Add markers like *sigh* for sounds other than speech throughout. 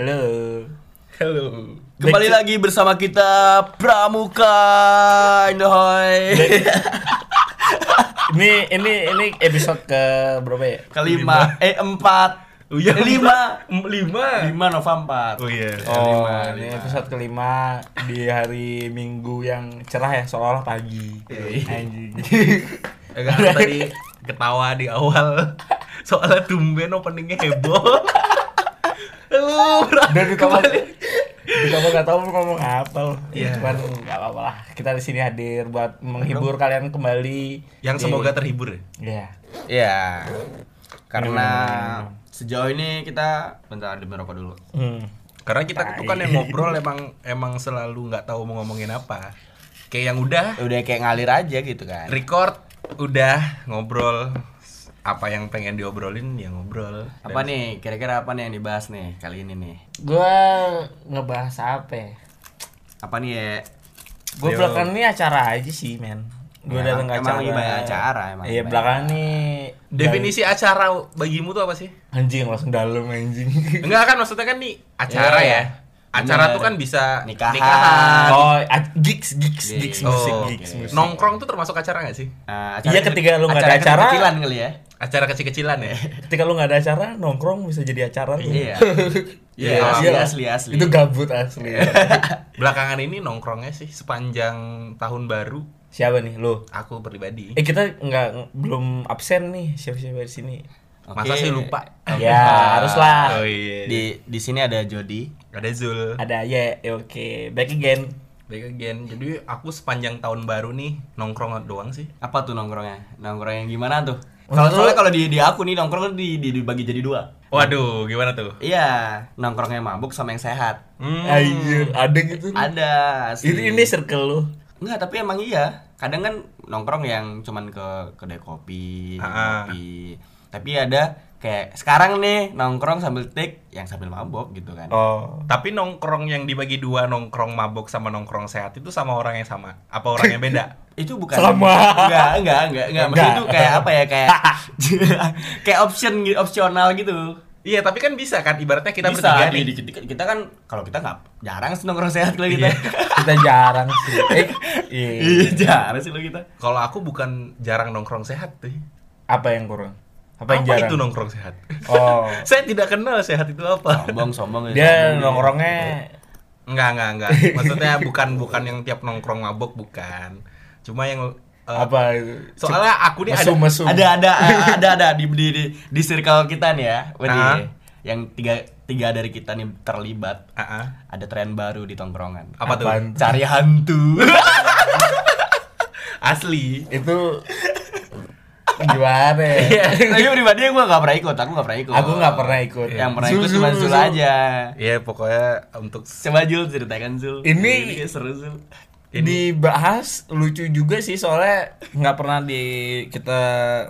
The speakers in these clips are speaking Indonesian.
Halo. Halo. Kembali Back to- lagi bersama kita Pramuka Indohoy *laughs* Ini ini ini episode ke berapa ya? Kelima Eh empat Oh iya, Lima Lima. Lima Nova empat Oh iya. Oh, lima, ini lima. episode kelima di hari Minggu yang cerah ya, seolah pagi. Iya. Anjing. Enggak tadi *laughs* ketawa di awal soalnya tumben openingnya heboh. Halo, Bra. Dan ditambah ditambah nggak tahu mau ngomong apa loh. Iya. Cuman nggak apa-apa lah. Kita di sini hadir buat menghibur kalian kembali. Yang semoga terhibur ya. Ya. Ya Karena Minum, minum, Sejauh ini kita Bentar di merokok dulu Hmm. Karena kita tuh kan yang ngobrol emang emang selalu nggak tahu mau ngomongin apa. Kayak yang udah Udah kayak ngalir aja gitu kan record, udah ngobrol apa yang pengen diobrolin ya ngobrol. Apa Dan- nih kira-kira apa nih yang dibahas nih kali ini nih Gua ngebahas apa ya? Apa nih ya Gue Yo. belakangan ini acara aja sih, men. Gue Ya, datang ke emang acara. lagi banyak acara, emang Iya, banyak. belakangan nih. Definisi acara bagimu tuh apa sih? anjing langsung dalam anjing. Enggak kan maksudnya kan nih acara Iya. ya. Acara Bener. tuh kan bisa Nikahan. oh, a- gigs, gigs, Gigs. gigs musik, Oh, gigs musik. Nongkrong tuh termasuk acara gak sih? Ah, Iya, ketika lu nggak ada acara. kecilan kali ya Acara kecil-kecilan ya. *laughs* Ketika lu nggak ada acara, nongkrong bisa jadi acara tuh. Iya. *laughs* Iya, Iya, asli, asli, asli. Itu gabut asli. *laughs* Belakangan ini nongkrongnya sih sepanjang tahun baru Siapa nih lu? aku pribadi. Eh kita nggak belum absen nih siapa-siapa di sini. Masa sih lupa? Ya, haruslah. Oh iya. Di di sini ada Jody. ada Zul. Ada ya, ya oke. Back again. Back again. Jadi aku sepanjang tahun baru nih nongkrong doang sih. Apa tuh nongkrongnya? Nongkrong yang gimana tuh? Kalau lu- soalnya kalau di di aku nih nongkrong tuh di, di dibagi jadi dua. Waduh, gimana tuh? Iya, nongkrongnya mabuk sama yang sehat. Hmm. Anjir, ada gitu. Ada. Asli. Ini ini circle lu. Enggak, tapi emang iya. Kadang kan nongkrong yang cuman ke kedai kopi, Ah. kopi. Tapi ada kayak sekarang nih nongkrong sambil tik yang sambil mabok gitu kan. Oh. Tapi nongkrong yang dibagi dua nongkrong mabok sama nongkrong sehat itu sama orang yang sama? Apa orang yang beda? *laughs* itu bukan Sama. enggak enggak enggak enggak maksudnya Enggak. itu kayak apa ya kayak *laughs* kayak option gitu opsional gitu Iya, tapi kan bisa kan ibaratnya kita bisa bertiga di, nih. di- di- kita kan kalau kita nggak jarang sih nongkrong sehat kalau kita Iya. kita jarang sih. *laughs* Eh, iya. iya jarang sih lo kita Kalau aku bukan jarang nongkrong sehat tuh. Apa yang kurang? Apa yang Apa jarang? itu nongkrong sehat? Oh. *laughs* Saya tidak kenal sehat itu apa. sombong sombong ya, Dia sombong. nongkrongnya Enggak, enggak, enggak. *laughs* Maksudnya bukan bukan yang tiap nongkrong mabok bukan. Cuma yang eh, apa itu? Soalnya aku nih ada mesum mesum. ada ada *laughs* ada ada di di di, di circle kita nih ya Wadi. Nah. yang tiga tiga dari kita nih terlibat Ah, ah. ada tren baru di tongkrongan apa tuh? Apaan? cari hantu Asli. itu gimana? Iya. ya? *laughs* tapi pribadi gue gak pernah ikut aku gak pernah ikut. Aku nggak pernah ikut. yang pernah ikut cuma Zul, aja. Iya, pokoknya untuk coba Zul ceritakan Zul. Ini- seru Zul. Dibahas lucu juga sih soalnya nggak pernah di kita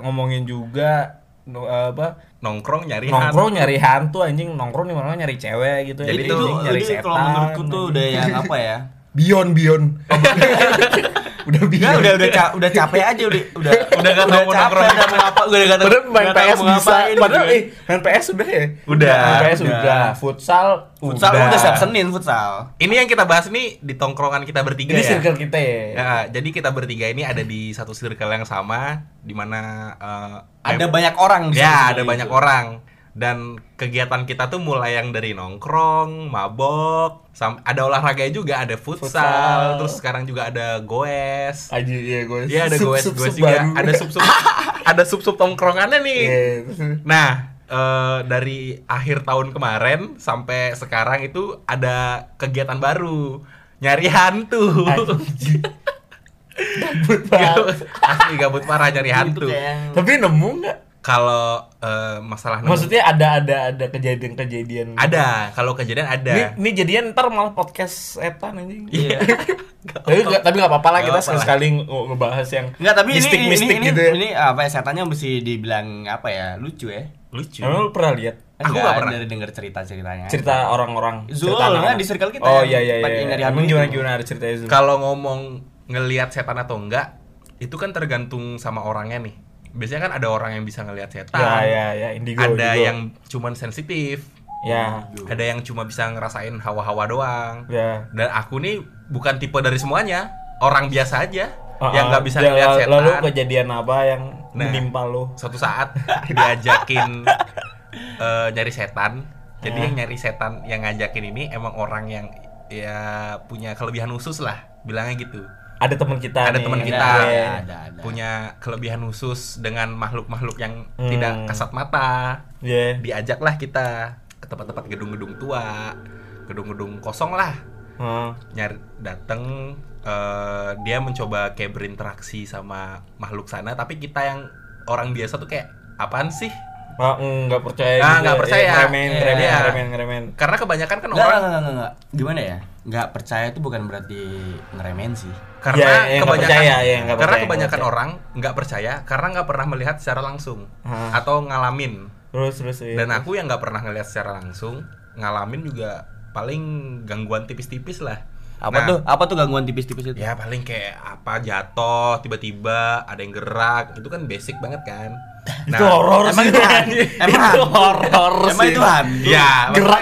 ngomongin juga no- apa? Nongkrong nyari nongkrong nyari hantu anjing. Nongkrong di mana nyari cewek gitu Jadi Anjing, itu- nyari jadi setan kalau menurutku tuh udah yang apa ya? Bion Bion *laughs* *laughs* udah Enggak, udah udah ca- udah capek aja udah udah *laughs* Udah nggak tahu mau nongkrong. udah mau apa udah nggak tahu Padahal main PS mau bisa. ngapain Padahal eh main PS udah ya? Udah, Main PS udah. udah. Futsal futsal udah siap Senin futsal. Ini yang kita bahas nih di tongkrongan kita bertiga Ini ya. circle kita ya? Ya, jadi kita bertiga ini ada di satu circle yang sama di mana eh, ada banyak orang Ya, ada banyak orang. Dan kegiatan kita tuh mulai yang dari nongkrong, mabok, ada olahraga juga, ada futsal, Futsal. terus sekarang juga ada goes. Aja iya gue Iya, ada Sup- goes, sup- goes sup juga, ada sub-sub *laughs* ada sub-sub tongkrongannya nih. Iya. Nah, eh, dari akhir tahun kemarin sampai sekarang itu ada kegiatan baru. Nyari hantu. *laughs* Gabut banget. Asli gabut parah nyari Itu hantu. Tapi nemu nggak? Kalau eh, masalah Maksudnya ada ada ada kejadian-kejadian. ada, kalau kejadian Ini, ada. ini jadian ntar malah podcast setan anjing. Iya. *laughs* tapi nggak tapi nggak apa-apa lah Nggak kita sekali-sekali nge- ngebahas yang Enggak, tapi ini mistik ini, mistik ini, gitu ya. ini apa ya setannya mesti dibilang apa ya? Lucu ya. Lucu. Emang lu pernah lihat Aku Enggak, nggak pernah. dari denger cerita-ceritanya. cerita orang-orang? Zul, cerita kan di circle kita Oh iya iya iya. yang nyari Emang gimana itu. gimana ada ceritanya Zul? Kalau ngomong ngelihat setan atau enggak, itu kan tergantung sama orangnya nih. Biasanya kan ada orang yang bisa ngelihat setan. Ya ya ya indigo. ada indigo. yang cuman sensitif. Ya. ada yang cuma bisa ngerasain hawa-hawa doang Ya. dan aku nih bukan tipe dari semuanya orang biasa aja Ah, yang nggak bisa ya, ngeliat setan Lalu kejadian apa yang Nah. menimpa lu? suatu saat diajakin *laughs* eh, nyari setan jadi yang nyari setan yang ngajakin ini emang orang yang ya punya kelebihan khusus lah bilangnya gitu Ada teman kita ada teman kita Iya. ada, ada. punya kelebihan khusus dengan makhluk-makhluk yang Hmm. tidak kasat mata Iya. diajaklah kita ke tempat-tempat gedung-gedung tua gedung-gedung kosong lah Heeh. nyari dateng eh, dia mencoba kayak berinteraksi sama makhluk sana tapi kita yang orang biasa tuh kayak apaan sih Ah, nggak percaya Ah, nggak percaya. Ya, ngeremen, Iya. ngeremen, Iya. ngeremen, ngeremen. karena kebanyakan kan Enggak, orang enggak, enggak, enggak. Gimana ya? Enggak percaya itu bukan berarti ngeremen sih. karena Ya, ya, nggak kebanyakan percaya, ya, nggak karena percaya, nggak kebanyakan percaya. orang nggak percaya karena nggak pernah melihat secara langsung Ah. atau ngalamin Terus terus iya. dan aku yang nggak pernah ngelihat secara langsung ngalamin juga paling gangguan tipis-tipis lah Apa Nah, tuh? Apa tuh gangguan tipis-tipis itu? ya paling kayak apa jatuh tiba-tiba ada yang gerak itu kan basic banget kan itu horor emang sih. itu? *laughs* Emang itu horor Emang sih. itu hantu? ya gerak.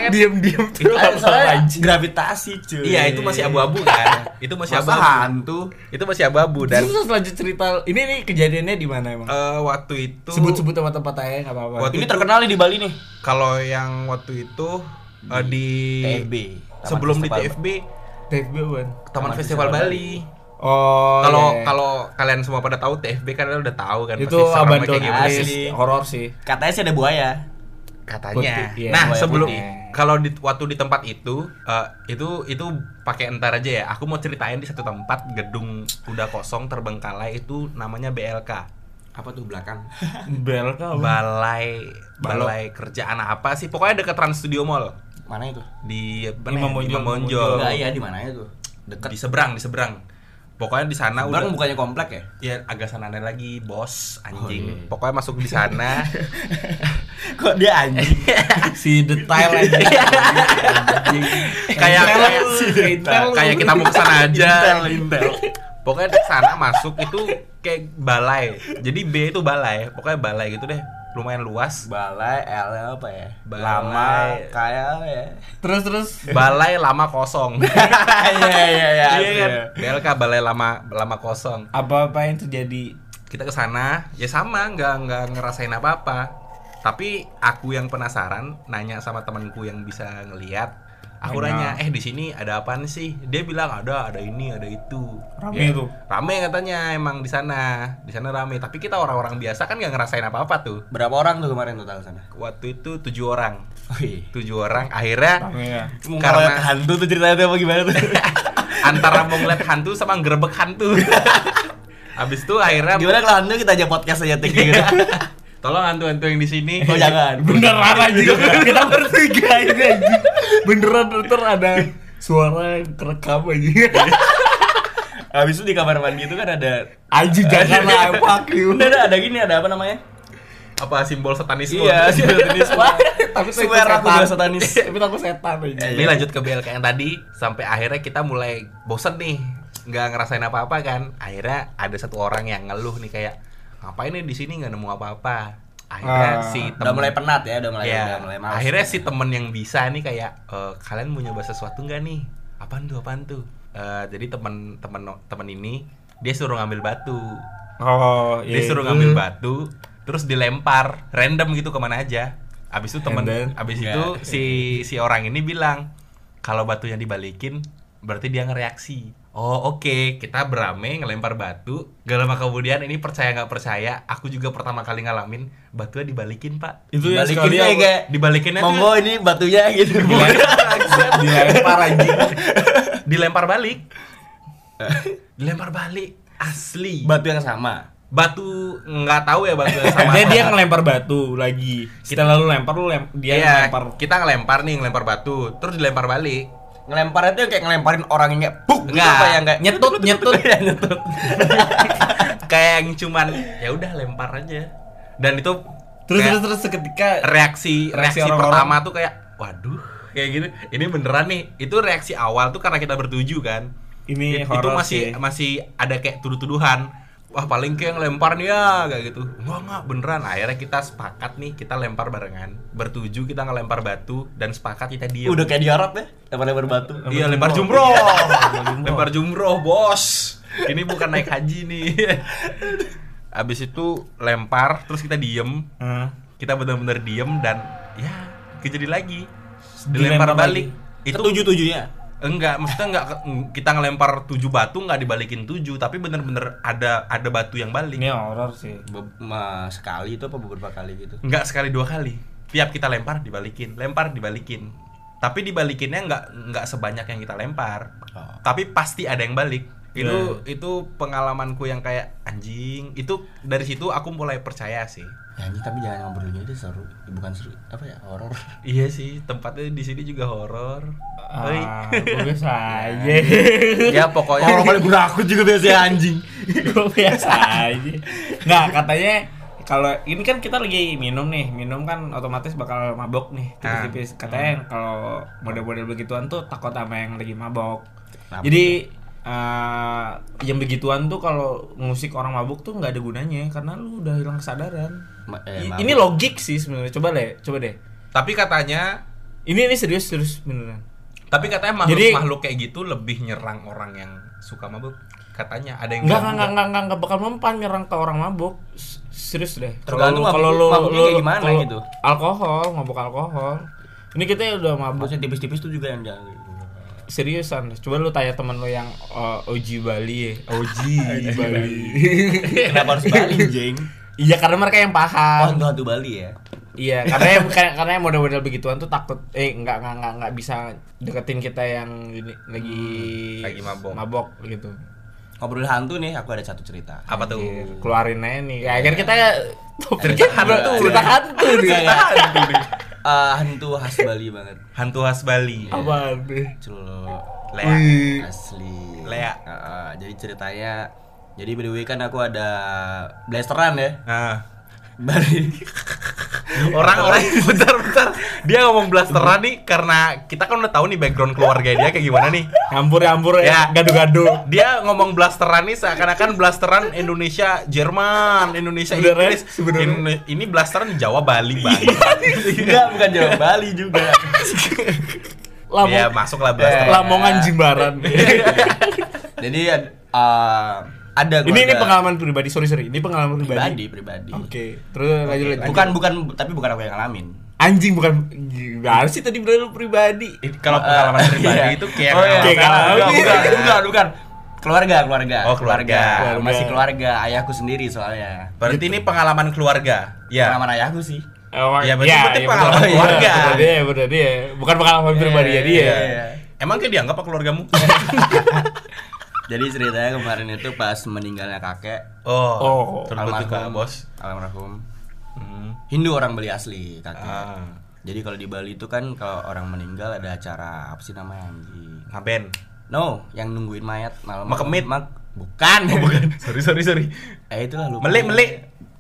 Ah, soalnya anjing. gravitasi cuy. iya itu masih abu-abu kan itu masih Masa abu-abu hantu. itu masih abu-abu dan Terus lanjut cerita. Ini nih kejadiannya di mana emang? eh, waktu itu Sebut-sebut tempat-tempat aja nggak apa-apa. Waktu Ini itu- terkenal di Bali nih. kalau yang waktu itu eh, di TFB. sebelum di TFB TFB? Taman Festival Bali Oh. kalau iya. kalau kalian semua pada tahu TFB kan udah tahu kan itu abandon sih. horor sih. Katanya sih ada buaya. katanya. Putih, iya, nah, buaya sebelum kalau di waktu di tempat itu eh, itu itu pakai entar aja ya. Aku mau ceritain di satu tempat gedung udah kosong terbengkalai itu namanya BLK. Apa tuh belakang? *laughs* Bel kau. Balai Balok. Balai Kerjaan apa sih? Pokoknya dekat Trans Studio Mall Mana itu? di apa Imam? Bonjol, Imam iya di mana itu? Dekat. Di seberang, di seberang. Pokoknya di sana udah bukannya komplek ya? ya agak sana lagi, bos, anjing. Oh, iya. Pokoknya masuk di sana. *laughs* Kok dia anjing? *laughs* si detail aja. Anjing. *laughs* Kayak- Intel kayak- kayak kita mau ke sana aja. Intel, Intel. Pokoknya di sana masuk itu kayak balai. Jadi B itu balai. Pokoknya balai gitu deh. Lumayan luas. Balai L apa ya? Balai. Lama kayak ya. Terus terus. Balai lama kosong. *laughs* Iya iya iya. Iya kan? BLK balai lama lama kosong. Apa-apa yang terjadi? Kita ke sana ya sama, nggak nggak ngerasain apa-apa. Tapi aku yang penasaran nanya sama temanku yang bisa ngelihat. Aku Nanya. eh di sini ada apaan sih? Dia bilang ada, ada ini, ada itu. Rame Ya, tuh. Rame katanya emang di sana, di sana rame. Tapi kita orang-orang biasa kan nggak ngerasain apa-apa tuh. Berapa orang tuh kemarin total sana? Waktu itu tujuh orang, Oh iya. tujuh orang. Akhirnya Rame ya. Karena- hantu tuh ceritanya tuh apa gimana tuh? *laughs* antara mau ngeliat hantu sama ngerebek hantu. *laughs* Habis itu akhirnya gimana kalau hantu kita aja podcast aja tik gitu. tolong hantu-hantu yang di sini. Oh jangan. Beneran aja. *laughs* Kita bertiga ini aja. Beneran ntar ada suara yang kerekam aja. Habis itu di kamar mandi itu kan ada Anjing jangan lah *laughs* fuck you. Udah ada, ada gini ada apa namanya? Apa simbol satanisme? Iya, satanisme. Tapi Swear aku setan. udah satanis. *laughs* Tapi takut setan aja. Ini lanjut ke BLK yang tadi sampai akhirnya kita mulai bosen nih nggak ngerasain apa-apa kan akhirnya ada satu orang yang ngeluh nih kayak ngapain nih di sini nggak nemu apa-apa akhirnya Ah, si Udah temen- mulai penat ya, udah mulai Iya. udah mulai males. akhirnya si temen yang bisa nih kayak "Eh, kalian mau nyoba sesuatu nggak nih apaan tuh apaan tuh Eh, jadi temen temen temen ini dia suruh ngambil batu Oh, dia suruh ngambil batu terus dilempar random gitu ke mana aja abis itu temen then? abis Nggak. itu si si orang ini bilang kalau batunya dibalikin berarti dia ngereaksi oh oke kita berame ngelempar batu gak lama kemudian ini percaya nggak percaya aku juga pertama kali ngalamin batunya dibalikin pak Itu yang Balikin sekali kayak dibalikinnya tuh Monggo ini batunya gitu. *laughs* dilempar anjing. dilempar balik dilempar balik asli Batu yang sama. batu nggak tahu ya batu yang sama Dia dia ngelempar batu lagi. Kita lalu lempar lu lem dia Iya, ngelempar. kita ngelempar nih, ngelempar batu, terus dilempar balik. Ngelempar itu kayak ngelemparin orang yang kayak puk gitu Enggak. apa yang kayak Nyetut, *laughs* nyetut. Iya, nyetut. *laughs* Kayak yang cuman ya udah lempar aja. Dan itu Terus terus terus seketika reaksi reaksi, reaksi orang-orang. pertama tuh kayak waduh, kayak gitu. Ini beneran nih. Itu reaksi awal tuh karena kita bertuju kan. ini It- itu masih sih. masih ada kayak tuduh-tuduhan. Wah paling kayak yang lempar nih ya kayak gitu. Wah nggak beneran. Akhirnya kita sepakat nih kita lempar barengan. Bertuju kita ngelempar batu dan sepakat kita diem. Udah kayak di Arab ya, lempar-lempar batu. iya lempar jumroh. lempar jumroh. Bos. Ini bukan naik haji nih. Abis itu lempar terus kita diem. Hmm. kita benar-benar diem dan ya kejadi lagi. Dilempar dilempar balik. Itu itu tujuh-tujuhnya. Enggak maksudnya enggak kita ngelempar tujuh batu nggak dibalikin tujuh tapi bener-bener ada ada batu yang balik Ini horor sih. Be- ma- sekali itu apa beberapa kali gitu? enggak sekali dua kali tiap kita lempar dibalikin lempar dibalikin tapi dibalikinnya enggak enggak sebanyak yang kita lempar Oh. tapi pasti ada yang balik itu Yeah. itu pengalamanku yang kayak anjing itu dari situ aku mulai percaya sih Ya ini tapi jangan ngobrol gini deh seru, bukan seru apa ya horor. *laughs* iya sih tempatnya di sini juga horor. Ah, gue *laughs* *laughs* biasa aja. ya pokoknya orang paling gue takut juga biasanya anjing. gue biasa aja. Nah, katanya kalau ini kan kita lagi minum nih, minum kan otomatis bakal mabok nih, tipis-tipis. Katanya yang kalau model-model begituan tuh takut sama yang lagi mabok. Kenapa Jadi eh, yang begituan tuh kalau musik orang mabuk tuh nggak ada gunanya karena lu udah hilang kesadaran. Ma- eh, mabuk. ini logik sih sebenarnya. Coba deh, coba deh. tapi katanya Ini ini serius serius beneran. Tapi katanya makhluk Jadi- makhluk kayak gitu lebih nyerang orang yang suka mabuk. Katanya ada yang enggak, juga. enggak, enggak, enggak bakal mempan nyerang ke orang mabuk. Serius deh. Tergantung lu- mabuk- mabuknya kayak gimana kalau gitu. Alkohol, mabuk alkohol. Ini kita udah mabuk Maksudnya tipis-tipis tuh juga yang jangan. Seriusan. Coba lu tanya temen lu yang uh, OG Bali ya. OG *laughs* Bali. Kenapa harus Bali, Jeng? iya, karena mereka yang Oh, paham. hantu-hantu Bali ya. Iya, karena yang karena, karena yang model-model begituan tuh takut eh enggak enggak enggak, enggak bisa deketin kita yang ini lagi lagi mabok. Mabok gitu. Ngobrol hantu nih, aku ada satu cerita. Apa tuh? Keluarin aja nih. Ya, akhirnya kita Cerita hantu. cerita hantu nih. Cerita hantu. Eh, khas *laughs* Bali banget. Hantu khas Bali. Apa nih? Celulo. Lea. Asli. Lea. Heeh, jadi ceritanya jadi by the way kan aku ada blasteran ya. Nah, Bali. *laughs* orang-orang *laughs* bentar bentar dia ngomong blasteran nih karena kita kan udah tahu nih background keluarga dia kayak gimana nih. Campur Ya. ya, gado-gado. Dia ngomong blasteran nih seakan-akan blasteran Indonesia Jerman, Indonesia Inggris. sebenarnya. Ini, ini blasteran Jawa Bali Bali. Enggak, bukan Jawa Bali juga. *laughs* Lamong, Iya, masuklah blasteran. Lamongan Jimbaran. jadi eh, ada ini ini keluarga- pengalaman pribadi, sorry sorry. Ini pengalaman pribadi, pribadi. pribadi. Oke, terus lanjut lanjut. Bukan bukan tapi bukan aku yang ngalamin. anjing bukan gimana sih tadi bilang lu pribadi. Ini Kalau pengalaman Eh, pribadi iya. itu kayak oh, iya. Kayak bukan, bukan, bukan, bukan, bukan. Keluarga, keluarga. Oh, keluarga. Keluarga. Masih keluarga, ayahku sendiri soalnya. Berarti ini pengalaman keluarga. Ya. Pengalaman ayahku sih. Oh, Ya, berarti- berarti pengalaman bener. keluarga. Bener dia, bener dia. Bukan pengalaman pribadi ya dia. Iya, iya. Emang kayak dianggap apa keluargamu? *laughs* Jadi ceritanya kemarin itu pas meninggalnya kakek Oh, Oh. berduka, bos. almarhum. Hmm. Hindu orang Bali asli kakek. Ah. Jadi kalau di Bali itu kan kalau orang meninggal ada acara apa sih namanya anjing? Ngaben. No, yang nungguin mayat malam. Makemit. Mak bukan. bukan. *laughs* sorry, sorry, sorry. eh itulah lupa. Melik, melik.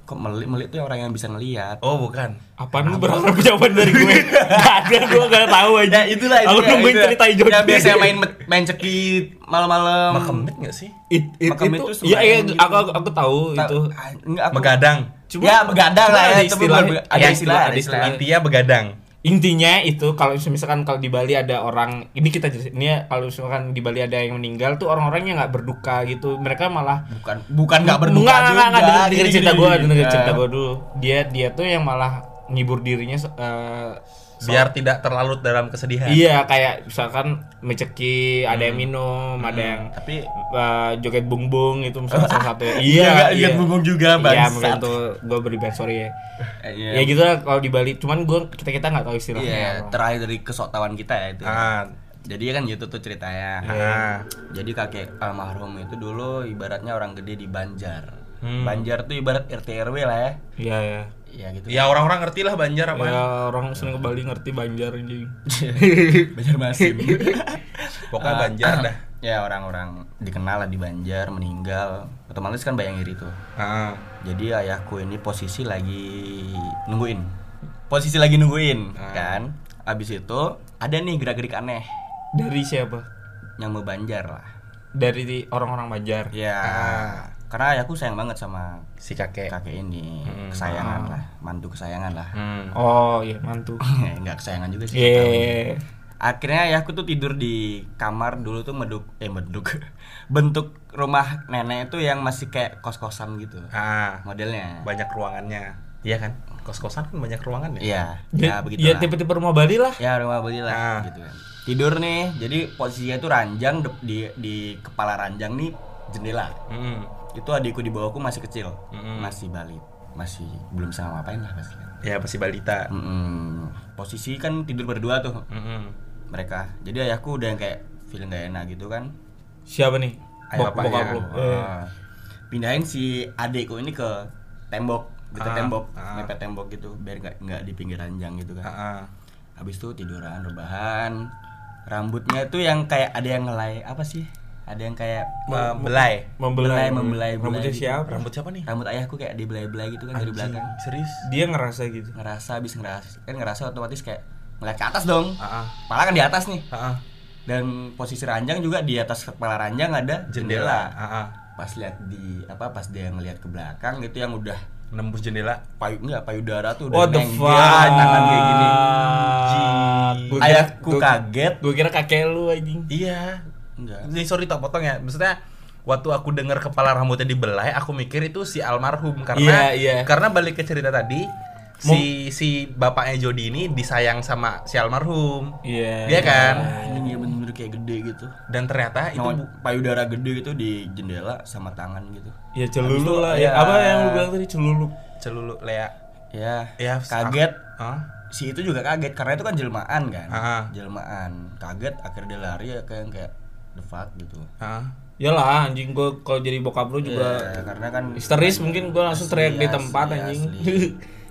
Kok melik melik tuh orang yang bisa ngelihat. Oh, bukan. Apaan lu berharap jawaban dari gue? *laughs* Gak ada, gue gak tahu aja. Ya itulah Aku itulah, nungguin cerita hijau. Yang biasanya main main cekit malam-malam. Makemit nggak sih? It, it, Makam itu, itu iya, iya, sembahyang gitu. aku, aku, aku tahu Ta- itu. ah, Enggak aku. Begadang. Cuma- ya begadang lah ada ya. itu istilah- ada Ada istilah, istilah, ada ada istilah. istilah. Intinya begadang. Intinya itu kalau misalkan kalau di Bali ada orang ini kita ini ya, kalau misalkan di Bali ada yang meninggal tuh orang-orangnya nggak berduka gitu. Mereka malah Bukan bukan enggak berduka Enggak, juga. enggak, enggak, denger, denger cerita gue, denger Ya. cerita gue dulu. Dia dia tuh yang malah ngibur dirinya eh, so- Biar tidak terlalut dalam kesedihan. Iya, kayak misalkan meceki, ada yang Hmm. minum, ada yang Tapi eh, joget bung-bung itu misalnya *laughs* salah satu. Iya, ingat bung-bung juga, Iya, bangsat. mungkin tuh gue beri bad sorry ya. eh, Ya gitu lah kalau di Bali, cuman gue kita kita nggak tahu istilahnya. Iya, apa. terakhir dari kesoktawan kita ya itu. Ah, Jadi kan gitu tuh ceritanya. ah. Jadi kakek almarhum itu dulu ibaratnya orang gede di Banjar. Hmm. Banjar tuh ibarat RT RW lah ya. Iya, ya. Ya gitu. Ya orang-orang ngerti lah Banjar apa. Ya orang sering ke Bali ngerti Banjar anjing. *laughs* Banjar Masim. *laughs* Pokoknya Ah, Banjar dah. ya orang-orang dikenal lah di Banjar meninggal. Otomatis kan bayang iri tuh. Ah. Jadi ayahku ini posisi lagi nungguin. Posisi lagi nungguin, Ah. kan? Abis itu ada nih gerak-gerik aneh Dari siapa? yang mau Banjar lah. Dari orang-orang Banjar. Ya. Karena ayahku sayang banget sama Si kakek. kakek ini Hmm. kesayangan Ah. lah mantu kesayangan lah Hmm. Oh iya mantu. *laughs* nggak kesayangan juga sih Iya. akhirnya ayahku tuh tidur di kamar dulu tuh meduk eh meduk *laughs* bentuk rumah nenek itu yang masih kayak kos kosan gitu Ah, modelnya banyak ruangannya. Iya kan? Kos-kosan kan banyak ruangan ya? iya Ya, ya begitu ya tipe-tipe rumah Bali lah. ya rumah beli lah Ah. gitu kan tidur nih jadi posisinya itu ranjang di di kepala ranjang nih jendela Mm-mm. Itu adikku di bawahku masih kecil Mm-mm. masih balit masih belum bisa ngapain lah pasti Ya pasti balita. Mm-mm. posisi kan tidur berdua tuh Mm-mm. mereka jadi ayahku udah yang kayak feeling gak enak gitu kan Siapa nih? Ayah Bok- bokap lu. Eh. Ah. pindahin si adikku ini ke tembok gitu Ah, tembok ah. mepet tembok gitu biar nggak nggak di pinggir ranjang gitu kan Ah, ah. habis itu tiduran rebahan rambutnya itu yang kayak ada yang ngelai apa sih ada yang kayak Membelai. Membelai, membelai Rambutnya belai siapa? Rambut siapa nih? rambut ayahku kayak dibelai-belai gitu kan dari Anjing, belakang Serius? Dia ngerasa gitu. ngerasa habis ngerasa kan ngerasa otomatis kayak ngeliat ke atas dong Ah, ah. kepala kan di atas nih Ah, ah. dan posisi ranjang juga di atas kepala ranjang ada jendela, Ah, ah. pas lihat di apa pas dia ngelihat ke belakang gitu yang udah Nembus jendela. payu enggak payudara tuh udah fuck? tangan kayak gini Gua ayahku gua- kaget Gue kira kakek lu anjing. Iya. Enggak Jadi sorry tak potong ya. Maksudnya waktu aku dengar kepala rambutnya dibelai, aku mikir itu si almarhum karena Iya, iya. karena balik ke cerita tadi si si bapaknya Jody ini disayang sama si almarhum. Iya. Iya kan? ini ya bener-bener kayak gede gitu Dan ternyata itu Nyawa- payudara gede gitu di jendela sama tangan gitu Ya celulu lah. ya. Ya, apa yang lu bilang tadi celulu? celulu Lea. ya Ya kaget Hah? si itu juga kaget karena itu kan jelmaan kan Ah. jelmaan kaget akhirnya dia lari ya kayak kayak the fuck gitu Hah? Yalah anjing gue kalau jadi bokap lu juga Ya, karena kan histeris mungkin gue langsung teriak di tempat asli, anjing. asli.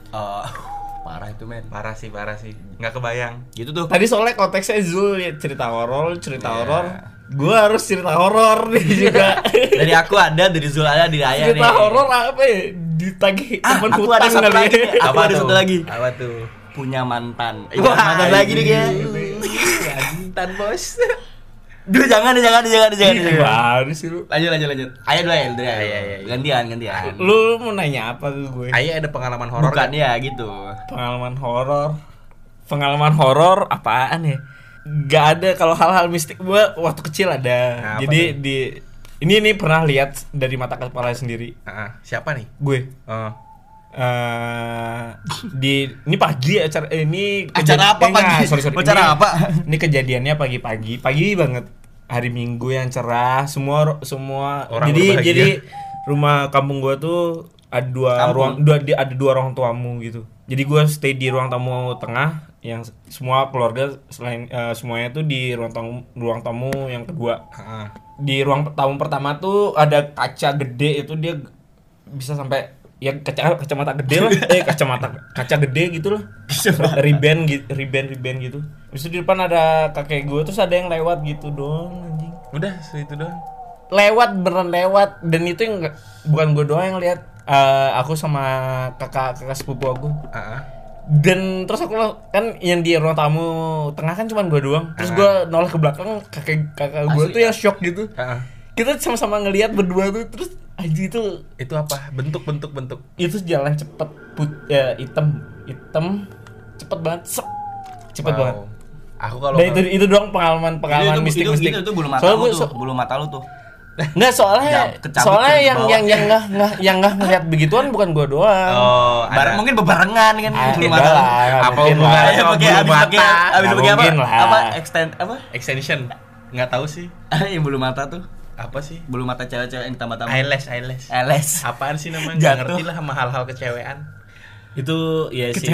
Eh, *laughs* *laughs* parah itu men Parah sih, parah sih. Nggak kebayang. gitu tuh Tadi soalnya konteksnya Zul ya cerita horor, cerita Iya. horor. Gue harus cerita horor nih *laughs* juga. dari aku ada dari Zul ada dari ayah nih cerita horor apa ya? Ditagih ah aku hutang ada satu kali lagi ya. aku ada satu lagi Apa tuh? punya mantan Wah, mantan lagi nih kayak Mantan bos. Duh jangan deh, jangan deh, jangan deh, jangan deh, jangan. Gimana sih lu? Lanjut lanjut lanjut. Ayah dulu ya, dari ayah. Ayah, ayah, ayah. Gantian gantian. Lu mau nanya apa ke gue? Ayah ada pengalaman horor nggak? ya gitu. Pengalaman horor. Pengalaman horor apaan ya? Gak ada kalau hal-hal mistik gue waktu kecil ada. Nah, Jadi tuh? di ini nih pernah lihat dari mata kepala sendiri. Ah. siapa nih? Gue Oh. Eh di ini pagi acara eh, ini Acara apa eh, enggak, pagi? sorry, sorry. Acara Ini- apa? Ini kejadiannya pagi-pagi, pagi banget. Hari Minggu yang cerah, semua semua Orang jadi berbahagia. jadi rumah kampung gua tuh ada dua Kampung? ruang dua di- ada dua ruang tamu gitu. Jadi gua stay di ruang tamu tengah yang semua keluarga selain eh, semuanya tuh di ruang tamu ruang tamu yang kedua. Di ruang tamu pertama tuh ada kaca gede itu dia bisa sampai ya kaca kacamata gede lah. *laughs* Eh kacamata kaca gede gitu lah. Riben gitu riben riben gitu. Habis itu di depan ada kakek gue terus ada yang lewat gitu dong anjing. Udah, segitu doang. lewat beneran lewat. Dan itu yang bukan gue doang yang lihat. Eh, aku sama kakak kakak sepupu aku. Ah, ah. dan terus aku kan yang di ruang tamu tengah kan cuma gue doang. Terus gue noleh ke belakang kakek kakak gue tuh yang shock gitu. Ah, ah. Kita sama-sama ngelihat berdua tuh terus aja itu Itu apa? Bentuk bentuk bentuk. itu jalan cepet put ya hitam hitam cepet banget sep cepet Wow. banget Aku kalau dan itu itu doang pengalaman pengalaman itu, mistik itu, mistik itu, itu bulu mata soalnya lu tuh, so- bulu mata lu tuh. *laughs* nggak soalnya Ya, soalnya yang bawah. yang yang nggak nggak yang nggak ngeliat *laughs* begituan bukan gue doang Oh, Bareng ada. mungkin bebarengan kan Ah, enggak lah, nggak Apa hubungannya pakai habis pakai habis pakai apa? Apa extend apa? Extension. Nggak tahu sih. *laughs* yang bulu mata tuh. Apa sih? Bulu mata cewek-cewek yang tambah-tambah. Eyelash, eyelash. Eles. Apaan sih namanya? Nggak Jatuh. ngerti lah sama hal-hal kecewean. itu ya sih itu,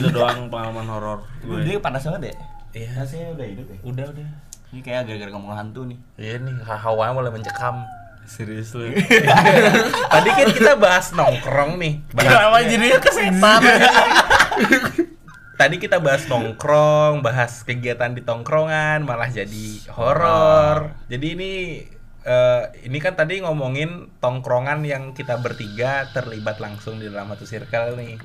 itu doang pengalaman horor gue Dia panas banget ya? Iya. Rasanya udah hidup ya? Udah, udah. Ini kayak gara-gara ngomong hantu nih. Iya nih, hawa mulai mencekam. serius lu *laughs* Tadi kan kita bahas nongkrong nih. Kenapa jadinya kesetan *laughs* tadi kita bahas nongkrong, bahas kegiatan di tongkrongan, malah jadi horor. Jadi ini eh, ini kan tadi ngomongin tongkrongan yang kita bertiga terlibat langsung di dalam satu circle nih.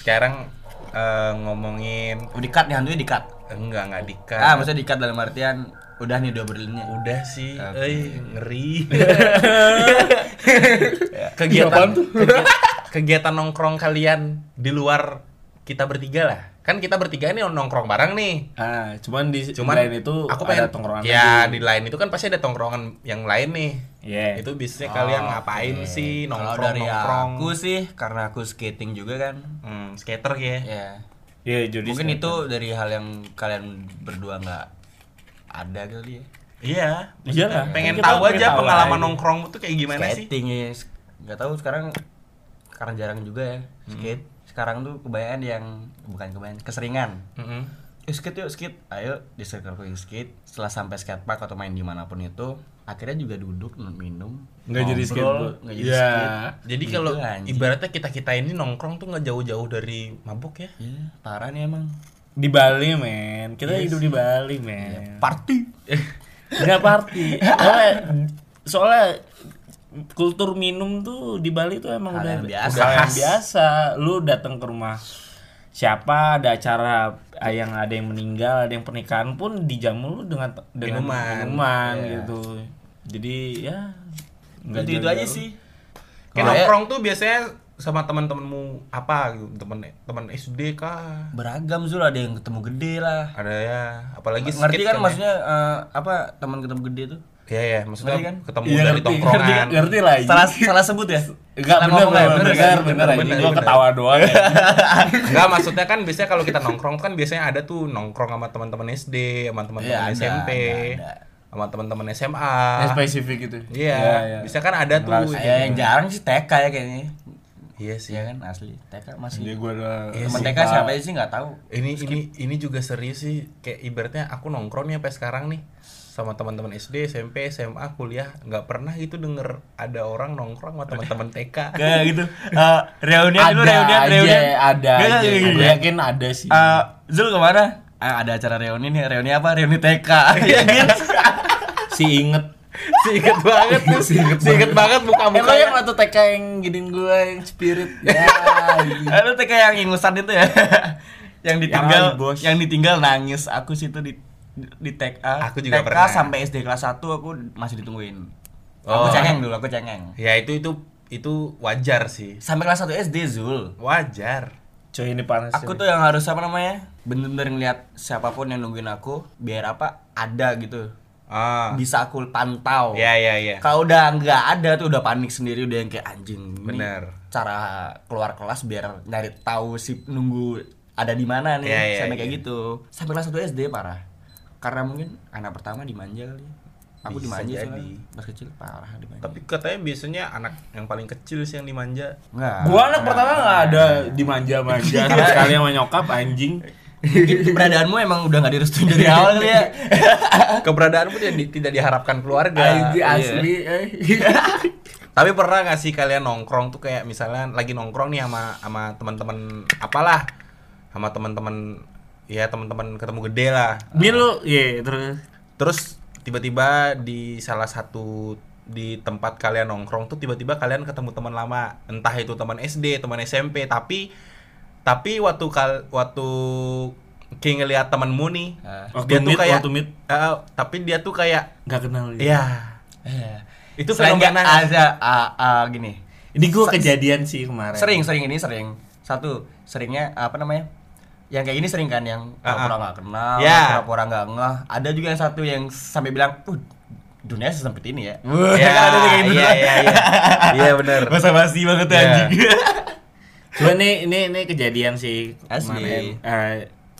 Sekarang eh, ngomongin Oh, di cut nih hantunya di cut. enggak enggak dikat. Ah, maksudnya di cut dalam artian Udah nih dua berlinnya. Udah sih, Oke. eh ngeri. *laughs* Kegiatan kegiatan, kegiatan nongkrong kalian di luar kita bertiga lah. Kan kita bertiga ini nongkrong bareng nih. Ah, cuman di Cuman lain itu aku ada pengen tongkrongan Ya, lagi. di lain itu kan pasti ada tongkrongan yang lain nih. Iya. Itu biasanya kalian ngapain Oke. sih Kalau nongkrong dari nongkrong? aku sih karena aku skating juga kan. Hmm, skater ya. Ya. Iya, jadi Mungkin skater. itu dari hal yang kalian berdua nggak ada kali ya. Iya. Iya lah. Pengen kita tahu pengen aja tahu pengalaman aja. nongkrong tuh kayak gimana sih? Skating ya. Nggak tahu sekarang karena jarang juga ya skate. Sekarang tuh kebanyakan yang bukan kebanyakan keseringan. Mm-mm. Eh, skate yuk skate ayo di circle quick skate setelah sampai skatepark atau main di mana pun itu akhirnya juga duduk minum Nggak jadi skateboard. nggak jadi Iya. skate Jadi Gitu, kalau ibaratnya kita kita ini nongkrong tuh nggak jauh-jauh dari mabuk ya? Iya, parah nih emang Di Bali, men. Kita Iya hidup di Bali, men. party *laughs* Enggak party. Soalnya, soalnya kultur minum tuh di Bali tuh emang Hal udah yang biasa. udah yang biasa. Lu datang ke rumah siapa ada acara yang ada yang meninggal, ada yang pernikahan pun dijamu lu dengan dengan Minuman. minuman Iya. gitu. Jadi ya nggak itu aja sih Kayak Kayak- nongkrong tuh biasanya sama teman-temanmu apa gitu, teman teman SD kah? beragam Zul ada yang ketemu gede lah Ada ya, apalagi ngerti skate kan ya. maksudnya eh, apa teman ketemu gede tuh Iya ya, maksudnya kan? ketemu Iya, dari ngerti, tongkrongan. ngerti, ngerti lah. salah salah sebut ya Enggak ya? kan? bener, Bener, anjing. bener, Gua ketawa doang ya. *laughs* Enggak, maksudnya kan biasanya kalau kita nongkrong kan biasanya ada tuh nongkrong sama teman-teman SD, sama Iya, teman-teman ada, SMP, ada, ada. sama teman-teman SMA. Yang spesifik itu. Iya, bisa kan ada tuh. Kayak yang jarang sih TK ya kayaknya Iya sih. Iya kan asli TK masih Jadi gua udah Iya temen sih, TK siapa aja sih nggak tahu Ini ini ini juga serius sih. Kayak ibaratnya aku nongkrong nih sampai sekarang nih sama teman-teman SD, SMP, SMA, kuliah nggak pernah gitu denger ada orang nongkrong sama teman-teman TK. kayak *laughs* gitu Eh, reunian ada dulu reunian aja, reunian ada Nggak, aja. Gua nggak. yakin ada sih. Eh, Zul ke mana Ah, ada acara reuni nih reuni apa reuni TK *laughs* Iya gitu. si inget. si inget banget tuh. si inget, banget muka Emang mukanya. yang waktu TK yang giniin gua yang spirit. Ya. Eh, lu TK yang ingusan itu ya *laughs* yang ditinggal Yang yang ditinggal nangis aku situ di di TK Aku juga TK pernah. sampai SD kelas 1 aku masih ditungguin Oh. aku cengeng dulu aku cengeng Ya itu itu itu wajar sih. sampai kelas 1 SD Zul Wajar. Coy ini panas. Aku coy. tuh yang harus apa namanya? Bener-bener ngeliat siapa pun yang nungguin aku biar apa? Ada gitu. Ah. Bisa aku pantau. Ya ya ya. Kalau udah nggak ada tuh udah panik sendiri udah yang kayak anjing. ini Bener. Cara keluar kelas biar nyari tahu si nunggu ada di mana nih. Iya, iya, Sampai kayak iya. gitu. Sampai kelas 1 SD parah. Karena mungkin anak pertama dimanja kali. Aku Bisa dimanja jadi. soalnya. Pas kecil parah dimanja. Tapi katanya biasanya anak yang paling kecil sih yang dimanja. Enggak. Gua anak pertama nggak ada dimanja-manja *laughs* sama sekali sama nyokap anjing. Mungkin keberadaanmu emang udah nggak direstuin dari awal kali ya. *laughs* Keberadaanmu tidak, di- tidak diharapkan keluarga. Anjing iya. asli. eh. *laughs* Tapi pernah gak sih kalian nongkrong tuh kayak misalnya lagi nongkrong nih sama sama teman-teman apalah sama teman-teman ya teman-teman ketemu gede lah. Bil lu, iya terus. Terus tiba-tiba di salah satu di tempat kalian nongkrong tuh tiba-tiba kalian ketemu teman lama, entah itu teman SD, teman SMP, tapi tapi waktu kal waktu King ngeliat temenmu nih. Waktu dia tuh meet, kayak waktu meet. eh, tapi dia tuh kayak Nggak kenal. dia. ya Iya. itu Selain nggak fenomena ada ah, ah, gini. Ini gua kejadian sih kemarin. Sering, sering ini sering. Satu, seringnya apa namanya? Yang kayak gini sering kan yang Ah, ah. pura-pura nggak kenal, Ya. pura-pura nggak ngeh. Ada juga yang satu yang sampai bilang, "Uh, dunia sesempit ini ya." ya, kan ada yang kayak gitu. iya iya iya *laughs* iya benar Basa basi banget tuh Iya. anjing. *laughs* Cuma ini ini ini kejadian sih kemarin. Eh,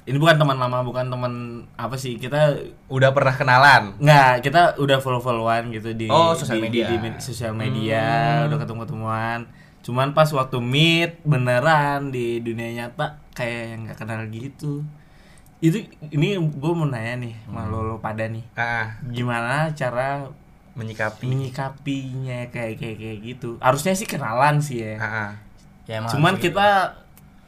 ini bukan teman lama, bukan teman apa sih kita udah pernah kenalan nggak kita udah follow followan gitu di Oh, sosial di- media. di, di med- sosial media udah ketemu ketemuan cuman pas waktu meet beneran di dunia nyata kayak yang nggak kenal gitu. Itu ini gue mau nanya nih sama lo, lo pada nih. Ah gimana cara menyikapi. menyikapinya kayak kayak kayak gitu? Harusnya sih kenalan sih ya. Ah, ah. Ya, emang cuman harus kita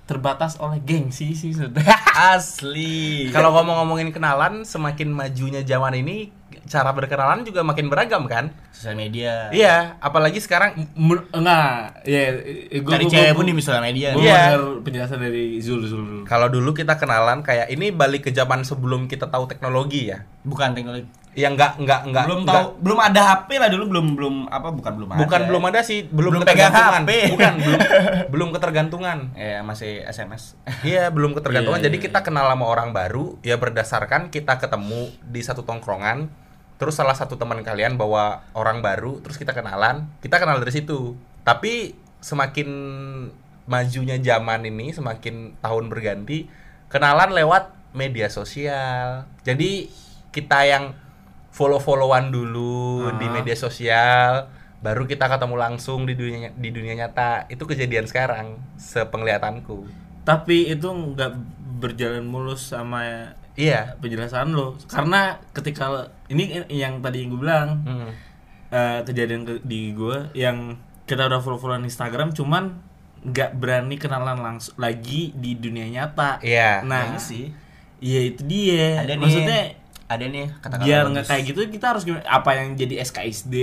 terbatas oleh gengsi sih sudah *laughs* asli. kalau ngomong-ngomongin kenalan semakin majunya zaman ini cara berkenalan juga makin beragam kan sosial media. iya apalagi sekarang enggak ya gue Cari cewek pun di sosial media. gue Iya. denger penjelasan dari Zul Zul dulu. kalau dulu kita kenalan kayak ini balik ke zaman sebelum kita tahu teknologi ya Bukan teknologi. yang nggak nggak nggak belum tahu belum ada HP lah dulu belum belum apa bukan belum ada bukan belum ada sih belum, Belum pegang ketergantungan HP. *laughs* bukan belum *laughs* belum ketergantungan ya masih SMS Iya belum ketergantungan. Iya, Jadi iya, kita kenal sama orang baru ya berdasarkan kita ketemu di satu tongkrongan. Terus salah satu teman kalian bawa orang baru, terus kita kenalan. Kita kenal dari situ. Tapi semakin majunya zaman ini, semakin tahun berganti, kenalan lewat media sosial. Jadi kita yang follow-followan dulu di Ah. media sosial, baru kita ketemu langsung di dunia di dunia nyata. Itu kejadian sekarang, sepenglihatanku. Tapi itu nggak berjalan mulus sama Iya. penjelasan lo. Karena ketika ini yang tadi gue bilang Hmm. eh, kejadian ke- di gue yang kita udah follow-followan Instagram cuman nggak berani kenalan langsung lagi di dunia nyata. Iya. Nah, Kayaknya sih iya itu dia. ada nih Maksudnya ada nih kata-kata biar nggak kayak gitu kita harus gimana? Apa yang jadi SKSD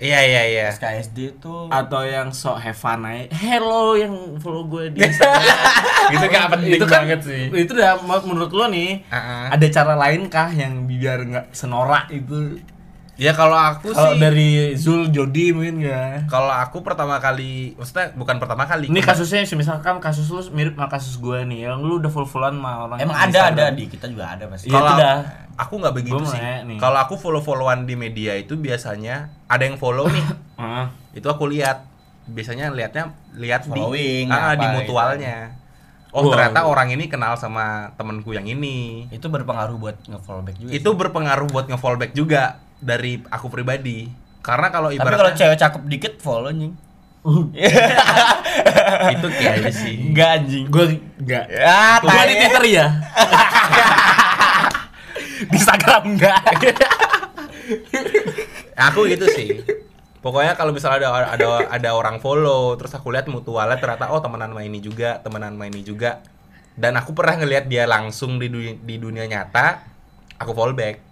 Iya iya iya. SKSD tuh atau yang sok have fun aja. Hello yang follow gue di Instagram. *laughs* Itu gak penting itu kan, banget sih. Itu udah menurut lo nih Uh-uh. ada cara lain kah yang biar nggak senorak itu? Ya kalau aku Kalau sih dari Zul Jody mungkin nggak? kalau aku pertama kali, maksudnya bukan pertama kali. Ini kema- kasusnya misalkan kasus lu mirip sama kasus gue nih, yang lu udah full-fullan sama orang emang di ada ada di kita juga ada pasti Iya, kalau itu dah. aku nggak begitu Gua sih. Kalau aku follow-followan di media itu biasanya ada yang follow nih. Heeh. *coughs* itu aku lihat. Biasanya lihatnya lihat Following, di ah, di apa mutualnya. Oh, Wah. ternyata orang ini kenal sama temenku yang ini. itu berpengaruh buat nge-follow back juga Itu berpengaruh buat nge-follow back juga dari aku pribadi. Karena kalau sih. tapi ibaratnya kalau cewek cakep dikit follow anjing *laughs* itu kayak sih. enggak anjing Gue enggak. ya Gue di Twitter ya. *laughs* di Instagram enggak. aku gitu sih pokoknya kalau misalnya ada ada ada orang follow terus aku lihat mutualnya ternyata oh temenan sama ini juga temenan sama ini juga dan aku pernah ngelihat dia langsung di dunia, di dunia nyata aku follow back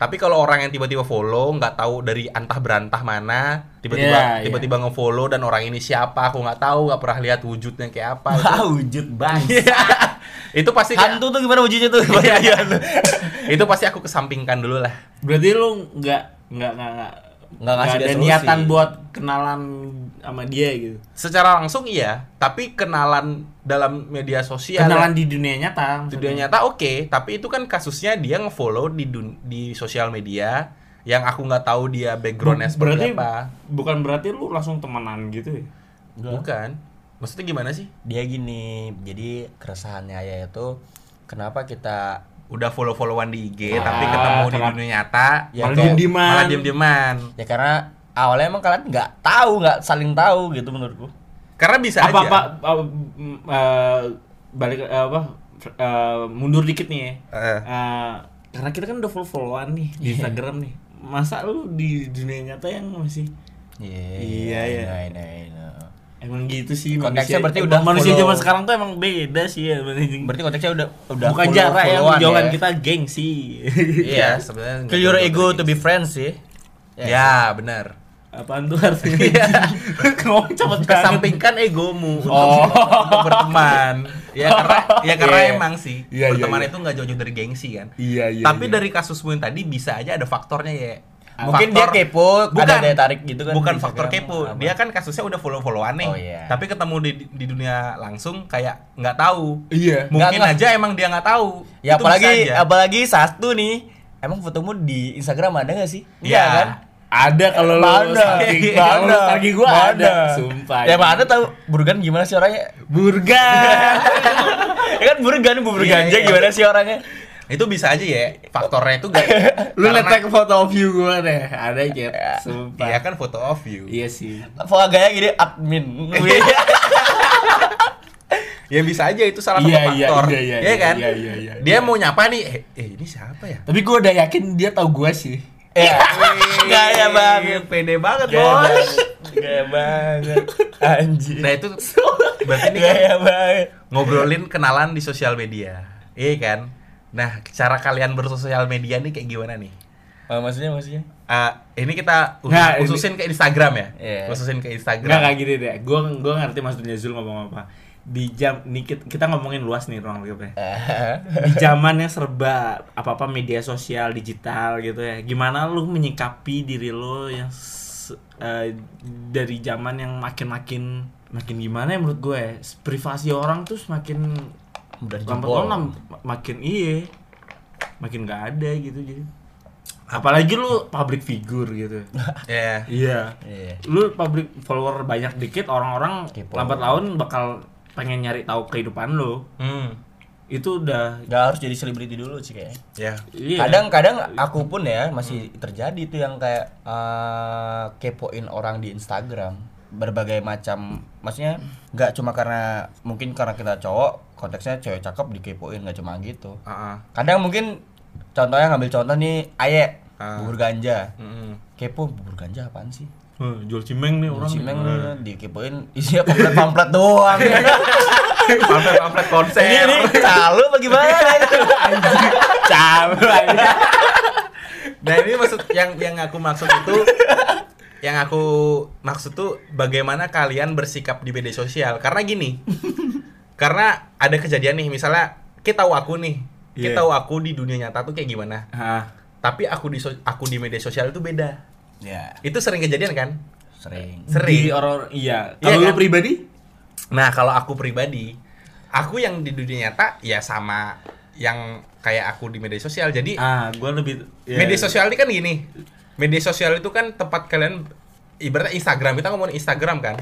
tapi kalau orang yang tiba-tiba follow nggak tahu dari antah berantah mana tiba-tiba Iya, iya. tiba-tiba nge-follow dan orang ini siapa aku nggak tahu nggak pernah lihat wujudnya kayak apa. *laughs* Itu, Wah, wujud bang. *laughs* Itu pasti kayak- hantu tuh gimana wujudnya tuh? Bayangin. *laughs* itu pasti aku kesampingkan dulu lah. Berarti lu enggak enggak enggak Nggak ngasih ada dia solusi. niatan buat kenalan sama dia gitu. secara langsung iya tapi kenalan dalam media sosial Kenalan di dunia nyata. di dunia nyata oke tapi itu kan kasusnya dia ngefollow di dun- di sosial media yang aku nggak tahu dia backgroundnya berarti seperti apa bukan berarti lu langsung temenan gitu ya? bukan maksudnya gimana sih dia gini jadi keresahannya Ayah itu kenapa kita udah follow followan di IG Ah, tapi ketemu di dunia nyata Ya, Malah kayak- diem-dieman. malah diem dieman ya karena awalnya emang kalian nggak tahu nggak saling tahu gitu menurutku karena bisa apa aja apa uh, mm, uh, balik uh, apa uh, mundur dikit nih ya. Eh. Uh, karena kita kan udah follow followan nih di Instagram nih. Masa lu di dunia nyata yang masih Iya, iya. Emang gitu sih Konteksnya manusia. berarti Emang udah manusia zaman sekarang tuh emang beda sih ya. berarti. konteksnya udah udah Bukan follow- jarak yang menjauhkan ya. kita gengsi. iya *laughs* sebenarnya ke your ego to be friends sih ya benar Apaan tuh artinya? *laughs* Ngomong cepet banget. kesampingkan egomu untuk, Oh. untuk berteman ya karena ya karena Iya. emang sih Iya, iya, berteman iya. itu nggak jauh-jauh dari gengsi kan Iya iya. tapi iya. dari kasusmu yang tadi bisa aja ada faktornya ya mungkin dia kepo bukan ada daya tarik gitu kan bukan faktor kepo apa. dia kan kasusnya udah follow followan nih Oh, iya. tapi ketemu di di dunia langsung kayak nggak tahu Iya. mungkin Nggak, aja emang dia nggak tahu ya Itu apalagi apalagi satu nih emang fotomu di Instagram ada gak sih Iya. kan Ada kalau lu Mana? kalau lu stalking gua ada. Sumpah. Ya mana tahu Burgan gimana sih orangnya? Burgan. *laughs* ya kan Burgan, Bu Iya, Burganja iya. gimana sih orangnya? Itu bisa aja ya faktornya itu gak *laughs* lu karena- ngetek foto of you gua deh. Ada jet. Sumpah. Iya kan foto of you Iya sih. Pola gaya gini admin. *laughs* ya bisa aja itu salah satu Iya, iya, faktor iya, iya, Iya kan iya, iya, iya, dia iya. mau nyapa nih eh, eh, ini siapa ya Tapi gua udah yakin dia tahu gua sih. Ya, gaya banget. pede banget Gaya bos banget. Gaya banget. Anjir. nah itu berarti ini kan Gaya banget. ngobrolin kenalan di sosial media iya kan nah cara kalian bersosial media nih kayak gimana nih Oh, maksudnya maksudnya? Eh, ini kita usus- Nah, ini- ususin ke Instagram ya Iya. ususin ke Enggak Instagram kayak gini deh. Gua gua ngerti maksudnya Zul ngomong apa. di jam ini kita, kita ngomongin luas nih ruang lingkupnya *laughs* di zaman yang serba apa apa media sosial digital gitu ya gimana lu menyikapi diri lu yang eh, dari zaman yang makin makin makin gimana ya menurut gue ya, privasi orang tuh semakin Lambat jebol. laun makin iya makin gak ada gitu jadi apalagi lu public figure gitu *laughs* Ya. iya Iya. lu public follower banyak dikit orang-orang lambat laun bakal pengen nyari tahu kehidupan lu Hmm. itu udah Gak harus jadi selebriti dulu sih kayaknya. Ya. iya Kadang-kadang aku pun ya masih terjadi tuh yang kayak eh, kepoin orang di Instagram berbagai macam maksudnya nggak cuma karena mungkin karena kita cowok konteksnya cewek cakep dikepoin nggak cuma gitu Ah, ah. kadang mungkin contohnya ngambil contoh nih Aye Ah. bubur ganja Mm-mm. kepo bubur ganja apaan sih Eh, jual cimeng nih orang Cimeng dikepoin isinya pamflet-pamflet *laughs* doang Pamflet-pamflet konser. ini ini calo bagaimana Capek. Nah ini maksud yang yang aku maksud itu yang aku maksud tuh bagaimana kalian bersikap di media sosial. Karena gini *laughs* karena ada kejadian nih misalnya kita tahu aku nih Iya. kita tahu aku di dunia nyata tuh kayak gimana. Tapi aku di so- aku di media sosial itu beda. Ya itu sering kejadian kan? Sering. Sering. Di orang iya. Iya kalau lu kan? pribadi? Nah kalau aku pribadi aku yang di dunia nyata ya sama yang kayak aku di media sosial. Jadi ah gua lebih ya. media sosial ini kan gini media sosial itu kan tempat kalian ibaratnya Instagram kita ngomongin Instagram kan.